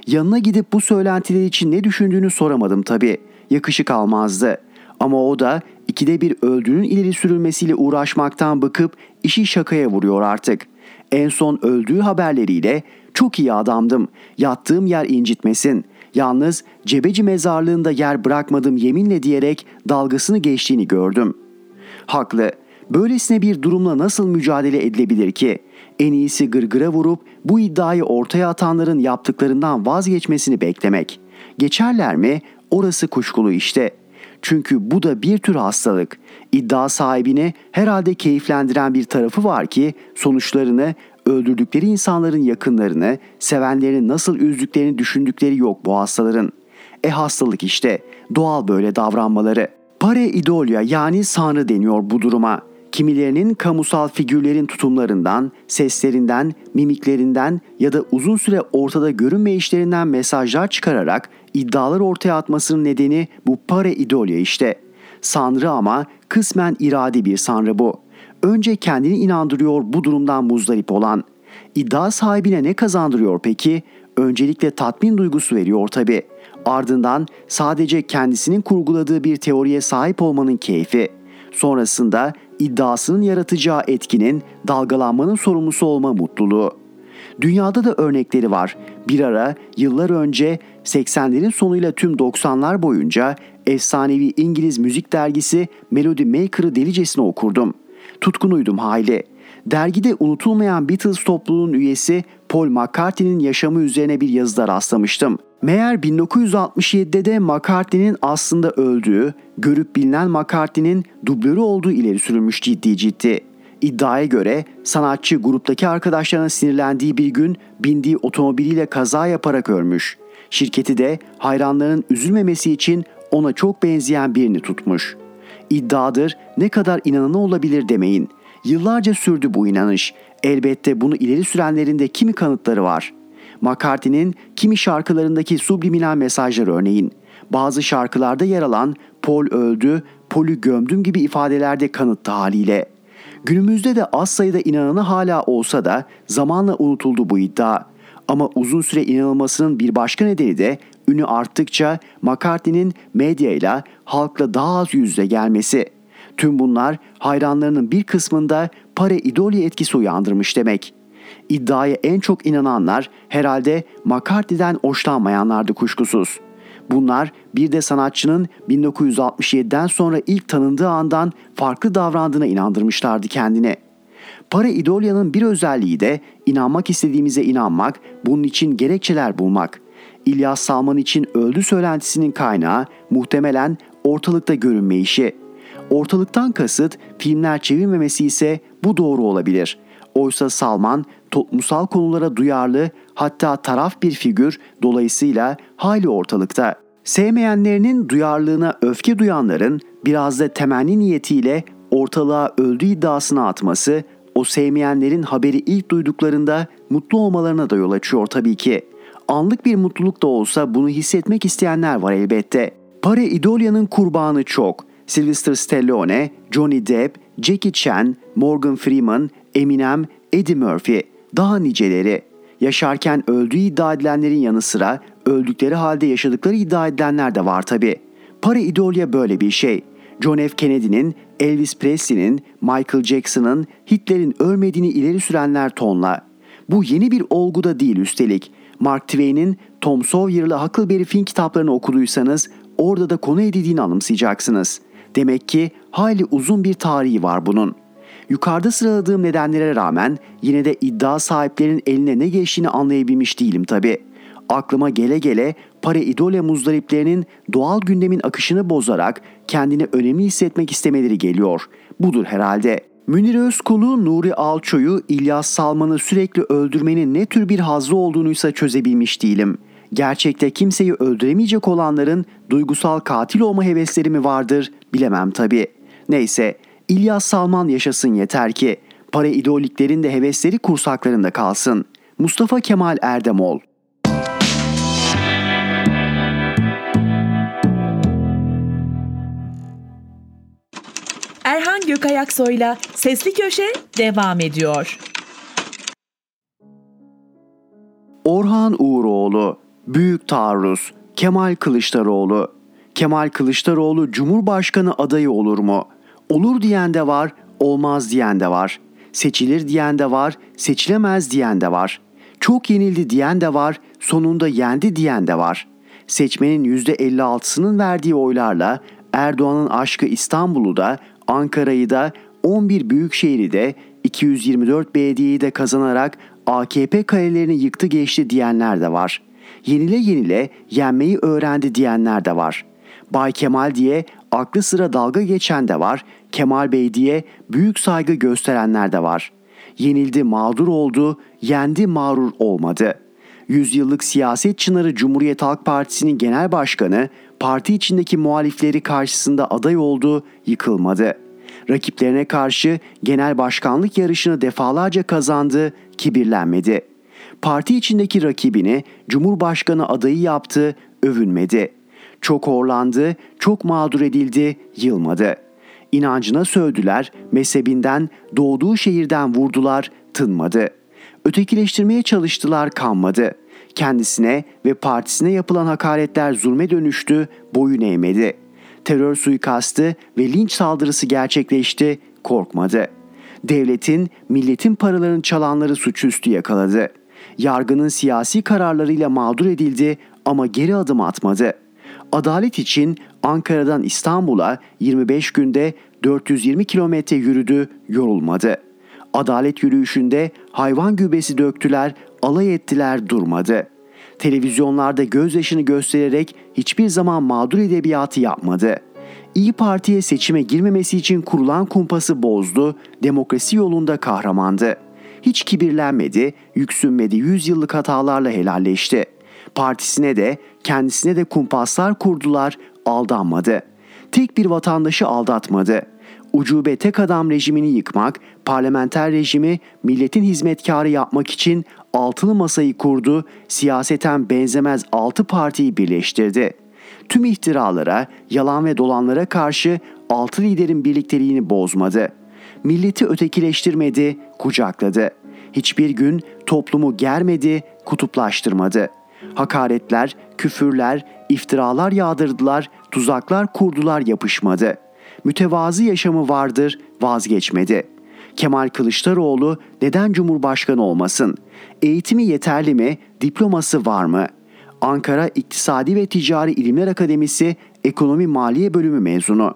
Speaker 2: Yanına gidip bu söylentiler için ne düşündüğünü soramadım tabii. Yakışık almazdı. Ama o da ikide bir öldüğünün ileri sürülmesiyle uğraşmaktan bıkıp işi şakaya vuruyor artık. En son öldüğü haberleriyle çok iyi adamdım. Yattığım yer incitmesin. Yalnız cebeci mezarlığında yer bırakmadım yeminle diyerek dalgasını geçtiğini gördüm. Haklı. Böylesine bir durumla nasıl mücadele edilebilir ki? En iyisi gırgıra vurup bu iddiayı ortaya atanların yaptıklarından vazgeçmesini beklemek. Geçerler mi? Orası kuşkulu işte. Çünkü bu da bir tür hastalık. İddia sahibini herhalde keyiflendiren bir tarafı var ki sonuçlarını öldürdükleri insanların yakınlarını, sevenlerini nasıl üzdüklerini düşündükleri yok bu hastaların. E hastalık işte. Doğal böyle davranmaları. Pare idolya yani sanrı deniyor bu duruma. Kimilerinin kamusal figürlerin tutumlarından, seslerinden, mimiklerinden ya da uzun süre ortada görünmeyişlerinden mesajlar çıkararak iddialar ortaya atmasının nedeni bu pare idolya işte. Sanrı ama kısmen iradi bir sanrı bu. Önce kendini inandırıyor bu durumdan muzdarip olan. İddia sahibine ne kazandırıyor peki? Öncelikle tatmin duygusu veriyor tabi. Ardından sadece kendisinin kurguladığı bir teoriye sahip olmanın keyfi. Sonrasında iddiasının yaratacağı etkinin dalgalanmanın sorumlusu olma mutluluğu. Dünyada da örnekleri var. Bir ara yıllar önce 80'lerin sonuyla tüm 90'lar boyunca efsanevi İngiliz müzik dergisi Melody Maker'ı delicesine okurdum. Tutkunuydum hayli. Dergide unutulmayan Beatles topluluğunun üyesi Paul McCartney'nin yaşamı üzerine bir yazıda rastlamıştım. Meğer 1967'de de McCartney'nin aslında öldüğü, görüp bilinen McCartney'nin dublörü olduğu ileri sürülmüş ciddi ciddi. İddiaya göre sanatçı gruptaki arkadaşlarına sinirlendiği bir gün bindiği otomobiliyle kaza yaparak ölmüş. Şirketi de hayranların üzülmemesi için ona çok benzeyen birini tutmuş. İddiadır ne kadar inanana olabilir demeyin. Yıllarca sürdü bu inanış. Elbette bunu ileri sürenlerin de kimi kanıtları var. McCartney'nin kimi şarkılarındaki subliminal mesajlar örneğin. Bazı şarkılarda yer alan Paul öldü, Paul'ü gömdüm gibi ifadelerde kanıttı haliyle. Günümüzde de az sayıda inananı hala olsa da zamanla unutuldu bu iddia. Ama uzun süre inanılmasının bir başka nedeni de ünü arttıkça McCartney'nin medyayla, halkla daha az yüzde gelmesi. Tüm bunlar hayranlarının bir kısmında pare idoli etkisi uyandırmış demek. İddiaya en çok inananlar herhalde McCartney'den hoşlanmayanlardı kuşkusuz. Bunlar bir de sanatçının 1967'den sonra ilk tanındığı andan farklı davrandığına inandırmışlardı kendine. Para idolyanın bir özelliği de inanmak istediğimize inanmak, bunun için gerekçeler bulmak. İlyas Salman için öldü söylentisinin kaynağı muhtemelen ortalıkta görünme işi. Ortalıktan kasıt filmler çevirmemesi ise bu doğru olabilir. Oysa Salman toplumsal konulara duyarlı hatta taraf bir figür dolayısıyla hali ortalıkta. Sevmeyenlerinin duyarlılığına öfke duyanların biraz da temenni niyetiyle ortalığa öldü iddiasına atması o sevmeyenlerin haberi ilk duyduklarında mutlu olmalarına da yol açıyor tabii ki. Anlık bir mutluluk da olsa bunu hissetmek isteyenler var elbette. Pare İdolya'nın kurbanı çok. Sylvester Stallone, Johnny Depp, Jackie Chan, Morgan Freeman, Eminem, Eddie Murphy, daha niceleri. Yaşarken öldüğü iddia edilenlerin yanı sıra öldükleri halde yaşadıkları iddia edilenler de var tabi. Para idolya böyle bir şey. John F. Kennedy'nin, Elvis Presley'nin, Michael Jackson'ın, Hitler'in ölmediğini ileri sürenler tonla. Bu yeni bir olgu da değil üstelik. Mark Twain'in Tom Sawyer'lı Huckleberry Finn kitaplarını okuduysanız orada da konu edildiğini anımsayacaksınız. Demek ki hayli uzun bir tarihi var bunun. Yukarıda sıraladığım nedenlere rağmen yine de iddia sahiplerinin eline ne geçtiğini anlayabilmiş değilim tabi. Aklıma gele gele para idole muzdariplerinin doğal gündemin akışını bozarak kendini önemli hissetmek istemeleri geliyor. Budur herhalde. Münir Özkul'u, Nuri Alço'yu, İlyas Salman'ı sürekli öldürmenin ne tür bir hazzı olduğunuysa çözebilmiş değilim. Gerçekte kimseyi öldüremeyecek olanların duygusal katil olma hevesleri mi vardır bilemem tabi. Neyse İlyas Salman yaşasın yeter ki. Para idoliklerin de hevesleri kursaklarında kalsın. Mustafa Kemal Erdemol
Speaker 1: Erhan Gökayaksoy'la Sesli Köşe devam ediyor.
Speaker 2: Orhan Uğuroğlu, Büyük Taarruz, Kemal Kılıçdaroğlu. Kemal Kılıçdaroğlu Cumhurbaşkanı adayı olur mu? Olur diyen de var, olmaz diyen de var. Seçilir diyen de var, seçilemez diyen de var. Çok yenildi diyen de var, sonunda yendi diyen de var. seçmenin %56'sının verdiği oylarla Erdoğan'ın aşkı İstanbul'u da Ankara'yı da 11 büyük şehri de 224 belediyeyi de kazanarak AKP kalelerini yıktı geçti diyenler de var. Yenile yenile yenmeyi öğrendi diyenler de var. Bay Kemal diye aklı sıra dalga geçen de var. Kemal Bey diye büyük saygı gösterenler de var. Yenildi mağdur oldu, yendi mağrur olmadı. Yüzyıllık siyaset çınarı Cumhuriyet Halk Partisi'nin genel başkanı parti içindeki muhalifleri karşısında aday oldu, yıkılmadı. Rakiplerine karşı genel başkanlık yarışını defalarca kazandı, kibirlenmedi. Parti içindeki rakibini Cumhurbaşkanı adayı yaptı, övünmedi. Çok horlandı, çok mağdur edildi, yılmadı. İnancına sövdüler, mezhebinden, doğduğu şehirden vurdular, tınmadı. Ötekileştirmeye çalıştılar, kanmadı. Kendisine ve partisine yapılan hakaretler zulme dönüştü, boyun eğmedi. Terör suikastı ve linç saldırısı gerçekleşti, korkmadı. Devletin, milletin paralarını çalanları suçüstü yakaladı. Yargının siyasi kararlarıyla mağdur edildi ama geri adım atmadı. Adalet için Ankara'dan İstanbul'a 25 günde 420 kilometre yürüdü, yorulmadı. Adalet yürüyüşünde hayvan gübesi döktüler, alay ettiler, durmadı. Televizyonlarda gözyaşını göstererek hiçbir zaman mağdur edebiyatı yapmadı. İyi Parti'ye seçime girmemesi için kurulan kumpası bozdu, demokrasi yolunda kahramandı. Hiç kibirlenmedi, yüksünmedi, yüzyıllık hatalarla helalleşti. Partisine de kendisine de kumpaslar kurdular, aldanmadı. Tek bir vatandaşı aldatmadı. Ucube tek adam rejimini yıkmak, parlamenter rejimi milletin hizmetkarı yapmak için altılı masayı kurdu, siyaseten benzemez altı partiyi birleştirdi. Tüm iftiralara, yalan ve dolanlara karşı altı liderin birlikteliğini bozmadı. Milleti ötekileştirmedi, kucakladı. Hiçbir gün toplumu germedi, kutuplaştırmadı. Hakaretler, küfürler, iftiralar yağdırdılar, tuzaklar kurdular yapışmadı. Mütevazı yaşamı vardır, vazgeçmedi. Kemal Kılıçdaroğlu neden Cumhurbaşkanı olmasın? Eğitimi yeterli mi? Diploması var mı? Ankara İktisadi ve Ticari İlimler Akademisi Ekonomi Maliye Bölümü mezunu.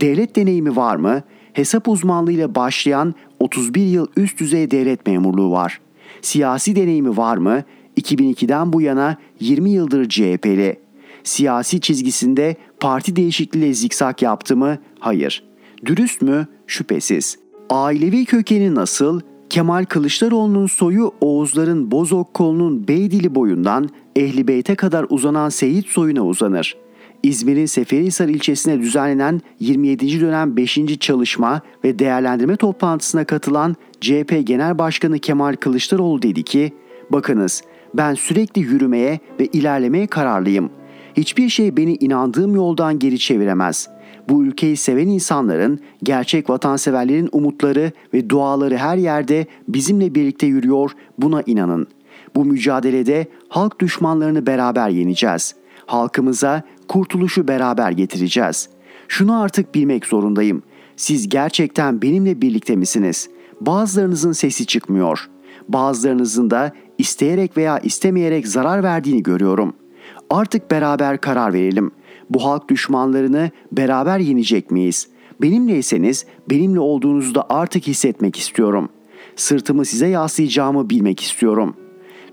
Speaker 2: Devlet deneyimi var mı? Hesap uzmanlığıyla başlayan 31 yıl üst düzey devlet memurluğu var. Siyasi deneyimi var mı? 2002'den bu yana 20 yıldır CHP'li. Siyasi çizgisinde parti değişikliğiyle zikzak yaptı mı? Hayır. Dürüst mü? Şüphesiz. Ailevi kökeni nasıl? Kemal Kılıçdaroğlu'nun soyu Oğuzların Bozok kolunun Beydili boyundan Ehli Beyt'e kadar uzanan Seyit soyuna uzanır. İzmir'in Seferihisar ilçesine düzenlenen 27. dönem 5. çalışma ve değerlendirme toplantısına katılan CHP Genel Başkanı Kemal Kılıçdaroğlu dedi ki, Bakınız ben sürekli yürümeye ve ilerlemeye kararlıyım. Hiçbir şey beni inandığım yoldan geri çeviremez. Bu ülkeyi seven insanların, gerçek vatanseverlerin umutları ve duaları her yerde bizimle birlikte yürüyor, buna inanın. Bu mücadelede halk düşmanlarını beraber yeneceğiz. Halkımıza kurtuluşu beraber getireceğiz. Şunu artık bilmek zorundayım. Siz gerçekten benimle birlikte misiniz? Bazılarınızın sesi çıkmıyor. Bazılarınızın da isteyerek veya istemeyerek zarar verdiğini görüyorum. Artık beraber karar verelim. Bu halk düşmanlarını beraber yenecek miyiz? Benimleyseniz benimle olduğunuzu da artık hissetmek istiyorum. Sırtımı size yaslayacağımı bilmek istiyorum.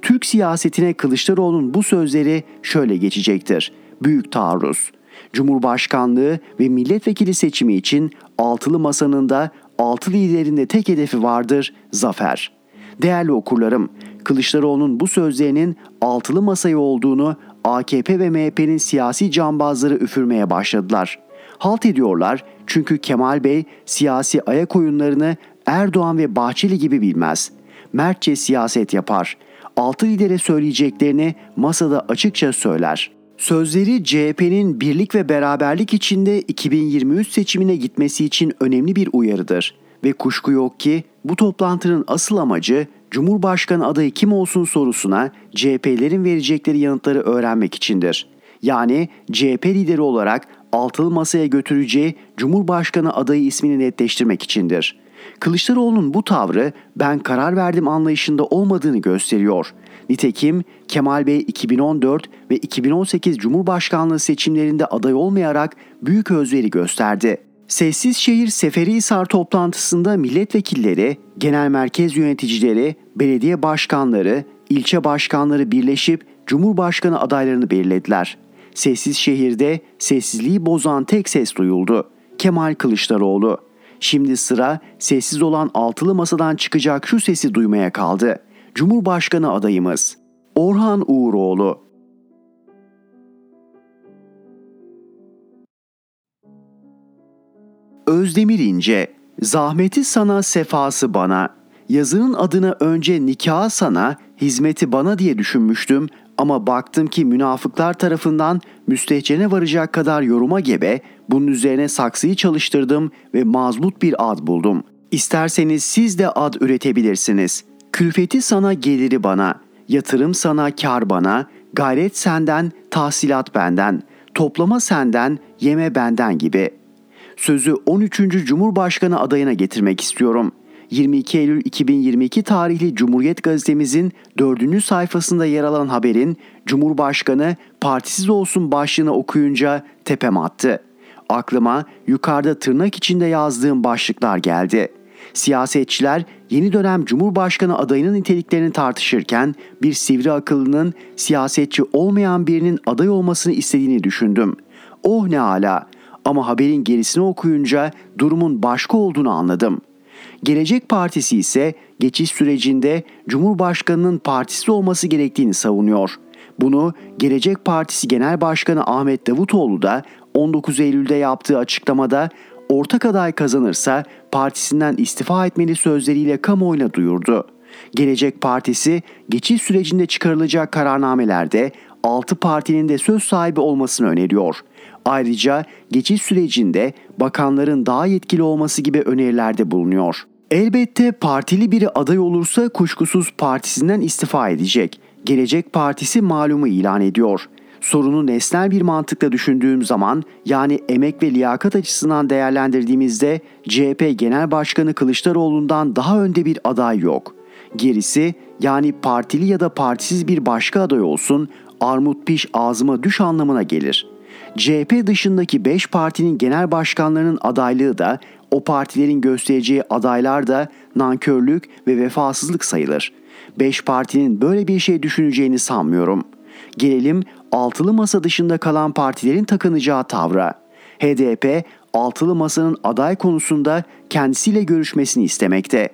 Speaker 2: Türk siyasetine Kılıçdaroğlu'nun bu sözleri şöyle geçecektir. Büyük taarruz. Cumhurbaşkanlığı ve milletvekili seçimi için altılı masanın da altı liderin de tek hedefi vardır, zafer. Değerli okurlarım, Kılıçdaroğlu'nun bu sözlerinin altılı masayı olduğunu AKP ve MHP'nin siyasi cambazları üfürmeye başladılar. Halt ediyorlar çünkü Kemal Bey siyasi ayak oyunlarını Erdoğan ve Bahçeli gibi bilmez. Mertçe siyaset yapar. Altı lidere söyleyeceklerini masada açıkça söyler. Sözleri CHP'nin birlik ve beraberlik içinde 2023 seçimine gitmesi için önemli bir uyarıdır. Ve kuşku yok ki bu toplantının asıl amacı Cumhurbaşkanı adayı kim olsun sorusuna CHP'lerin verecekleri yanıtları öğrenmek içindir. Yani CHP lideri olarak altılı masaya götüreceği Cumhurbaşkanı adayı ismini netleştirmek içindir. Kılıçdaroğlu'nun bu tavrı ben karar verdim anlayışında olmadığını gösteriyor. Nitekim Kemal Bey 2014 ve 2018 Cumhurbaşkanlığı seçimlerinde aday olmayarak büyük özveri gösterdi. Sessiz Şehir Seferihisar toplantısında milletvekilleri, genel merkez yöneticileri, belediye başkanları, ilçe başkanları birleşip Cumhurbaşkanı adaylarını belirlediler. Sessiz şehirde sessizliği bozan tek ses duyuldu. Kemal Kılıçdaroğlu. Şimdi sıra sessiz olan altılı masadan çıkacak şu sesi duymaya kaldı. Cumhurbaşkanı adayımız Orhan Uğuroğlu. Özdemir İnce, zahmeti sana sefası bana. Yazının adını önce nikah sana, hizmeti bana diye düşünmüştüm ama baktım ki münafıklar tarafından müstehcene varacak kadar yoruma gebe, bunun üzerine saksıyı çalıştırdım ve mazbut bir ad buldum. İsterseniz siz de ad üretebilirsiniz. Külfeti sana geliri bana, yatırım sana kar bana, gayret senden, tahsilat benden, toplama senden, yeme benden gibi. Sözü 13. Cumhurbaşkanı adayına getirmek istiyorum.'' 22 Eylül 2022 tarihli Cumhuriyet Gazetemizin 4. sayfasında yer alan haberin Cumhurbaşkanı partisiz olsun başlığını okuyunca tepem attı. Aklıma yukarıda tırnak içinde yazdığım başlıklar geldi. Siyasetçiler yeni dönem Cumhurbaşkanı adayının niteliklerini tartışırken bir sivri akıllının siyasetçi olmayan birinin aday olmasını istediğini düşündüm. Oh ne ala ama haberin gerisini okuyunca durumun başka olduğunu anladım. Gelecek Partisi ise geçiş sürecinde Cumhurbaşkanının partisi olması gerektiğini savunuyor. Bunu Gelecek Partisi Genel Başkanı Ahmet Davutoğlu da 19 Eylül'de yaptığı açıklamada ortak aday kazanırsa partisinden istifa etmeli sözleriyle kamuoyuna duyurdu. Gelecek Partisi geçiş sürecinde çıkarılacak kararnamelerde 6 partinin de söz sahibi olmasını öneriyor. Ayrıca geçiş sürecinde bakanların daha yetkili olması gibi önerilerde bulunuyor. Elbette partili biri aday olursa kuşkusuz partisinden istifa edecek. Gelecek Partisi malumu ilan ediyor. Sorunu nesnel bir mantıkla düşündüğüm zaman yani emek ve liyakat açısından değerlendirdiğimizde CHP Genel Başkanı Kılıçdaroğlu'ndan daha önde bir aday yok. Gerisi yani partili ya da partisiz bir başka aday olsun armut piş ağzıma düş anlamına gelir.'' CHP dışındaki 5 partinin genel başkanlarının adaylığı da o partilerin göstereceği adaylar da nankörlük ve vefasızlık sayılır. 5 partinin böyle bir şey düşüneceğini sanmıyorum. Gelelim altılı masa dışında kalan partilerin takınacağı tavra. HDP altılı masanın aday konusunda kendisiyle görüşmesini istemekte.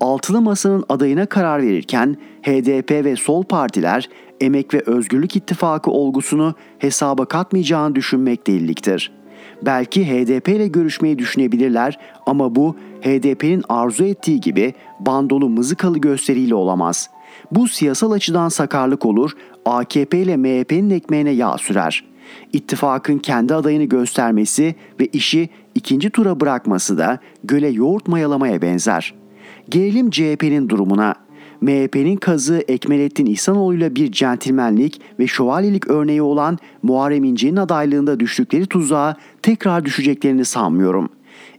Speaker 2: Altılı Masa'nın adayına karar verirken HDP ve sol partiler Emek ve Özgürlük İttifakı olgusunu hesaba katmayacağını düşünmek deliliktir. Belki HDP ile görüşmeyi düşünebilirler ama bu HDP'nin arzu ettiği gibi bandolu mızıkalı gösteriyle olamaz. Bu siyasal açıdan sakarlık olur, AKP ile MHP'nin ekmeğine yağ sürer. İttifakın kendi adayını göstermesi ve işi ikinci tura bırakması da göle yoğurt mayalamaya benzer.'' Gelelim CHP'nin durumuna. MHP'nin kazı Ekmelettin İhsanoğlu'yla bir centilmenlik ve şövalyelik örneği olan Muharrem İnce'nin adaylığında düştükleri tuzağa tekrar düşeceklerini sanmıyorum.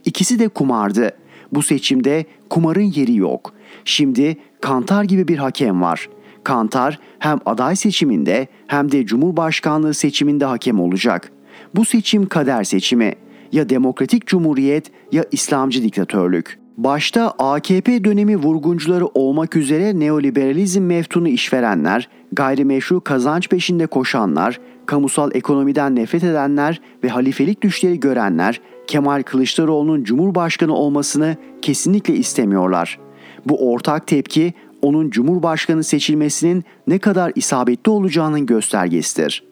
Speaker 2: İkisi de kumardı. Bu seçimde kumarın yeri yok. Şimdi Kantar gibi bir hakem var. Kantar hem aday seçiminde hem de Cumhurbaşkanlığı seçiminde hakem olacak. Bu seçim kader seçimi. Ya demokratik cumhuriyet ya İslamcı diktatörlük. Başta AKP dönemi vurguncuları olmak üzere neoliberalizm meftunu işverenler, gayrimeşru kazanç peşinde koşanlar, kamusal ekonomiden nefret edenler ve halifelik düşleri görenler Kemal Kılıçdaroğlu'nun Cumhurbaşkanı olmasını kesinlikle istemiyorlar. Bu ortak tepki onun Cumhurbaşkanı seçilmesinin ne kadar isabetli olacağının göstergesidir.''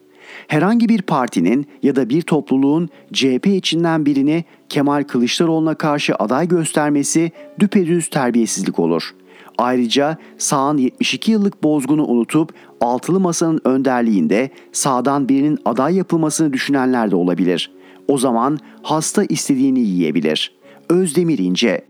Speaker 2: Herhangi bir partinin ya da bir topluluğun CHP içinden birini Kemal Kılıçdaroğlu'na karşı aday göstermesi düpedüz terbiyesizlik olur. Ayrıca sağın 72 yıllık bozgunu unutup altılı masanın önderliğinde sağdan birinin aday yapılmasını düşünenler de olabilir. O zaman hasta istediğini yiyebilir. Özdemir İnce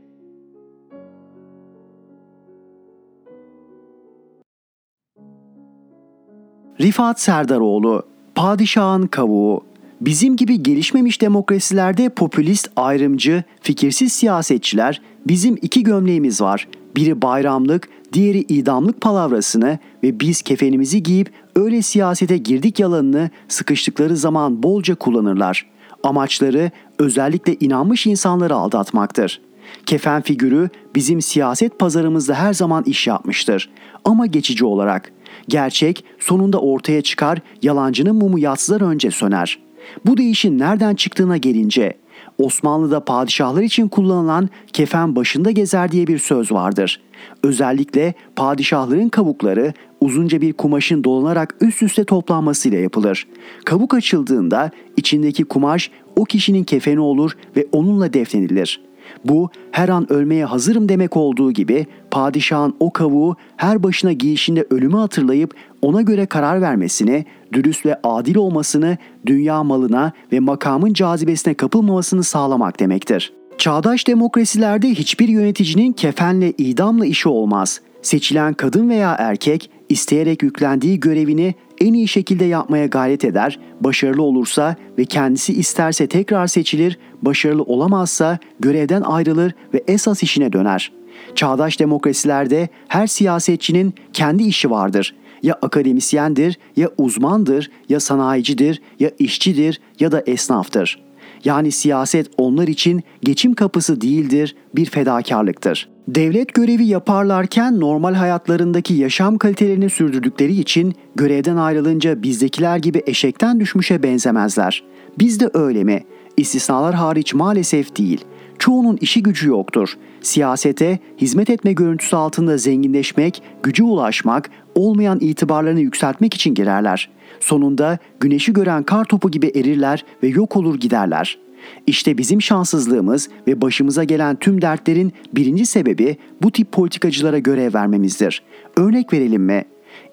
Speaker 2: Rifat Serdaroğlu Padişahın kavuğu. Bizim gibi gelişmemiş demokrasilerde popülist, ayrımcı, fikirsiz siyasetçiler bizim iki gömleğimiz var. biri bayramlık, diğeri idamlık palavrasını ve biz kefenimizi giyip öyle siyasete girdik yalanını sıkıştıkları zaman bolca kullanırlar. Amaçları özellikle inanmış insanları aldatmaktır. Kefen figürü bizim siyaset pazarımızda her zaman iş yapmıştır ama geçici olarak. Gerçek sonunda ortaya çıkar, yalancının mumu yatsılar önce söner. Bu değişin nereden çıktığına gelince Osmanlı'da padişahlar için kullanılan kefen başında gezer diye bir söz vardır. Özellikle padişahların kabukları uzunca bir kumaşın dolanarak üst üste toplanmasıyla yapılır. Kabuk açıldığında içindeki kumaş o kişinin kefeni olur ve onunla defnedilir. Bu her an ölmeye hazırım demek olduğu gibi padişahın o kavuğu her başına giyişinde ölümü hatırlayıp ona göre karar vermesini, dürüst ve adil olmasını, dünya malına ve makamın cazibesine kapılmamasını sağlamak demektir. Çağdaş demokrasilerde hiçbir yöneticinin kefenle idamla işi olmaz. Seçilen kadın veya erkek isteyerek yüklendiği görevini en iyi şekilde yapmaya gayret eder, başarılı olursa ve kendisi isterse tekrar seçilir, başarılı olamazsa görevden ayrılır ve esas işine döner. Çağdaş demokrasilerde her siyasetçinin kendi işi vardır. Ya akademisyendir, ya uzmandır, ya sanayicidir, ya işçidir ya da esnaftır.'' Yani siyaset onlar için geçim kapısı değildir, bir fedakarlıktır. Devlet görevi yaparlarken normal hayatlarındaki yaşam kalitelerini sürdürdükleri için görevden ayrılınca bizdekiler gibi eşekten düşmüşe benzemezler. Biz de öyle mi? İstisnalar hariç maalesef değil. Çoğunun işi gücü yoktur. Siyasete hizmet etme görüntüsü altında zenginleşmek, gücü ulaşmak, olmayan itibarlarını yükseltmek için girerler. Sonunda güneşi gören kar topu gibi erirler ve yok olur giderler. İşte bizim şanssızlığımız ve başımıza gelen tüm dertlerin birinci sebebi bu tip politikacılara görev vermemizdir. Örnek verelim mi?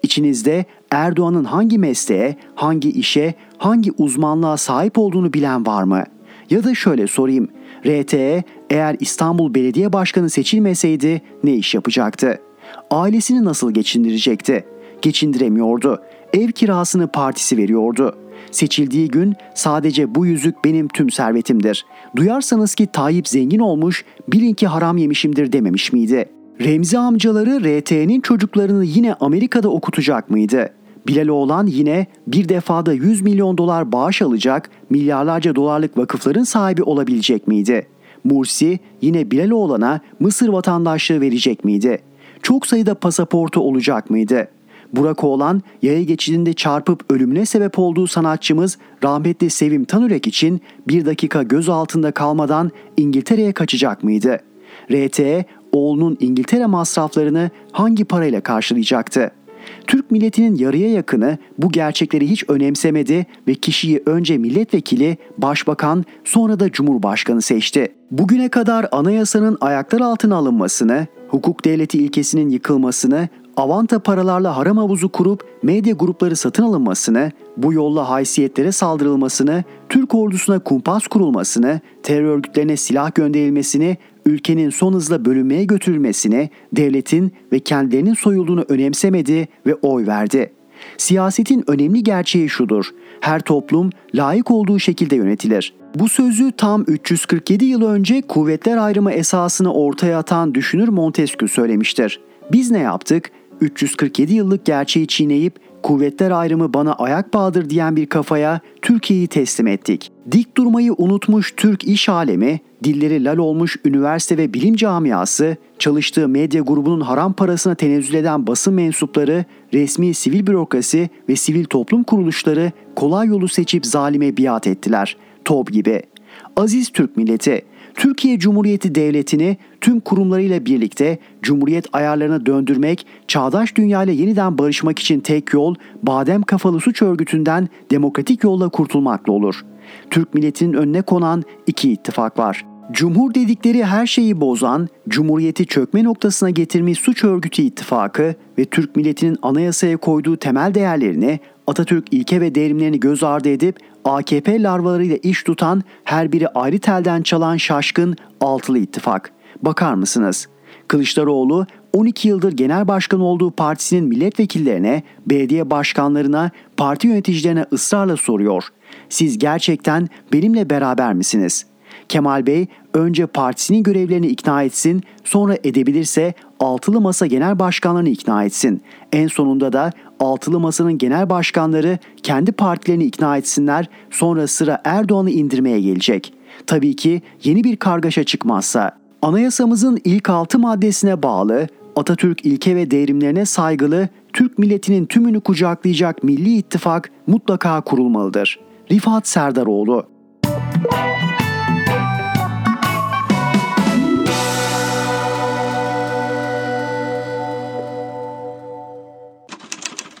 Speaker 2: İçinizde Erdoğan'ın hangi mesleğe, hangi işe, hangi uzmanlığa sahip olduğunu bilen var mı? Ya da şöyle sorayım. RTE eğer İstanbul Belediye Başkanı seçilmeseydi ne iş yapacaktı? Ailesini nasıl geçindirecekti? Geçindiremiyordu. Ev kirasını partisi veriyordu. Seçildiği gün sadece bu yüzük benim tüm servetimdir. Duyarsanız ki Tayyip zengin olmuş, bilin ki haram yemişimdir dememiş miydi? Remzi amcaları RT'nin çocuklarını yine Amerika'da okutacak mıydı? Bilal Oğlan yine bir defada 100 milyon dolar bağış alacak, milyarlarca dolarlık vakıfların sahibi olabilecek miydi? Mursi yine Bilal Oğlan'a Mısır vatandaşlığı verecek miydi? Çok sayıda pasaportu olacak mıydı? Burak Oğlan yaya geçidinde çarpıp ölümüne sebep olduğu sanatçımız rahmetli Sevim Tanürek için bir dakika göz altında kalmadan İngiltere'ye kaçacak mıydı? RT oğlunun İngiltere masraflarını hangi parayla karşılayacaktı? Türk milletinin yarıya yakını bu gerçekleri hiç önemsemedi ve kişiyi önce milletvekili, başbakan, sonra da cumhurbaşkanı seçti. Bugüne kadar anayasanın ayaklar altına alınmasını, hukuk devleti ilkesinin yıkılmasını, avanta paralarla haram havuzu kurup medya grupları satın alınmasını, bu yolla haysiyetlere saldırılmasını, Türk ordusuna kumpas kurulmasını, terör örgütlerine silah gönderilmesini, ülkenin son hızla bölünmeye götürülmesini, devletin ve kendilerinin soyulduğunu önemsemedi ve oy verdi. Siyasetin önemli gerçeği şudur. Her toplum layık olduğu şekilde yönetilir. Bu sözü tam 347 yıl önce kuvvetler ayrımı esasını ortaya atan düşünür Montesquieu söylemiştir. Biz ne yaptık? 347 yıllık gerçeği çiğneyip kuvvetler ayrımı bana ayak bağdır diyen bir kafaya Türkiye'yi teslim ettik. Dik durmayı unutmuş Türk iş alemi, dilleri lal olmuş üniversite ve bilim camiası, çalıştığı medya grubunun haram parasına tenezzül eden basın mensupları, resmi sivil bürokrasi ve sivil toplum kuruluşları kolay yolu seçip zalime biat ettiler. Tob gibi. Aziz Türk milleti, Türkiye Cumhuriyeti Devleti'ni tüm kurumlarıyla birlikte Cumhuriyet ayarlarına döndürmek, çağdaş dünyayla yeniden barışmak için tek yol badem kafalı suç örgütünden demokratik yolla kurtulmakla olur. Türk milletinin önüne konan iki ittifak var. Cumhur dedikleri her şeyi bozan, Cumhuriyeti çökme noktasına getirmiş suç örgütü ittifakı ve Türk milletinin anayasaya koyduğu temel değerlerini, Atatürk ilke ve devrimlerini göz ardı edip AKP larvalarıyla iş tutan, her biri ayrı telden çalan şaşkın altılı ittifak. Bakar mısınız? Kılıçdaroğlu 12 yıldır genel başkan olduğu partisinin milletvekillerine, belediye başkanlarına, parti yöneticilerine ısrarla soruyor. Siz gerçekten benimle beraber misiniz? Kemal Bey önce partisinin görevlerini ikna etsin, sonra edebilirse Altılı Masa Genel Başkanlarını ikna etsin. En sonunda da Altılı Masa'nın genel başkanları kendi partilerini ikna etsinler, sonra sıra Erdoğan'ı indirmeye gelecek. Tabii ki yeni bir kargaşa çıkmazsa. Anayasamızın ilk altı maddesine bağlı, Atatürk ilke ve devrimlerine saygılı, Türk milletinin tümünü kucaklayacak Milli İttifak mutlaka kurulmalıdır. Rifat Serdaroğlu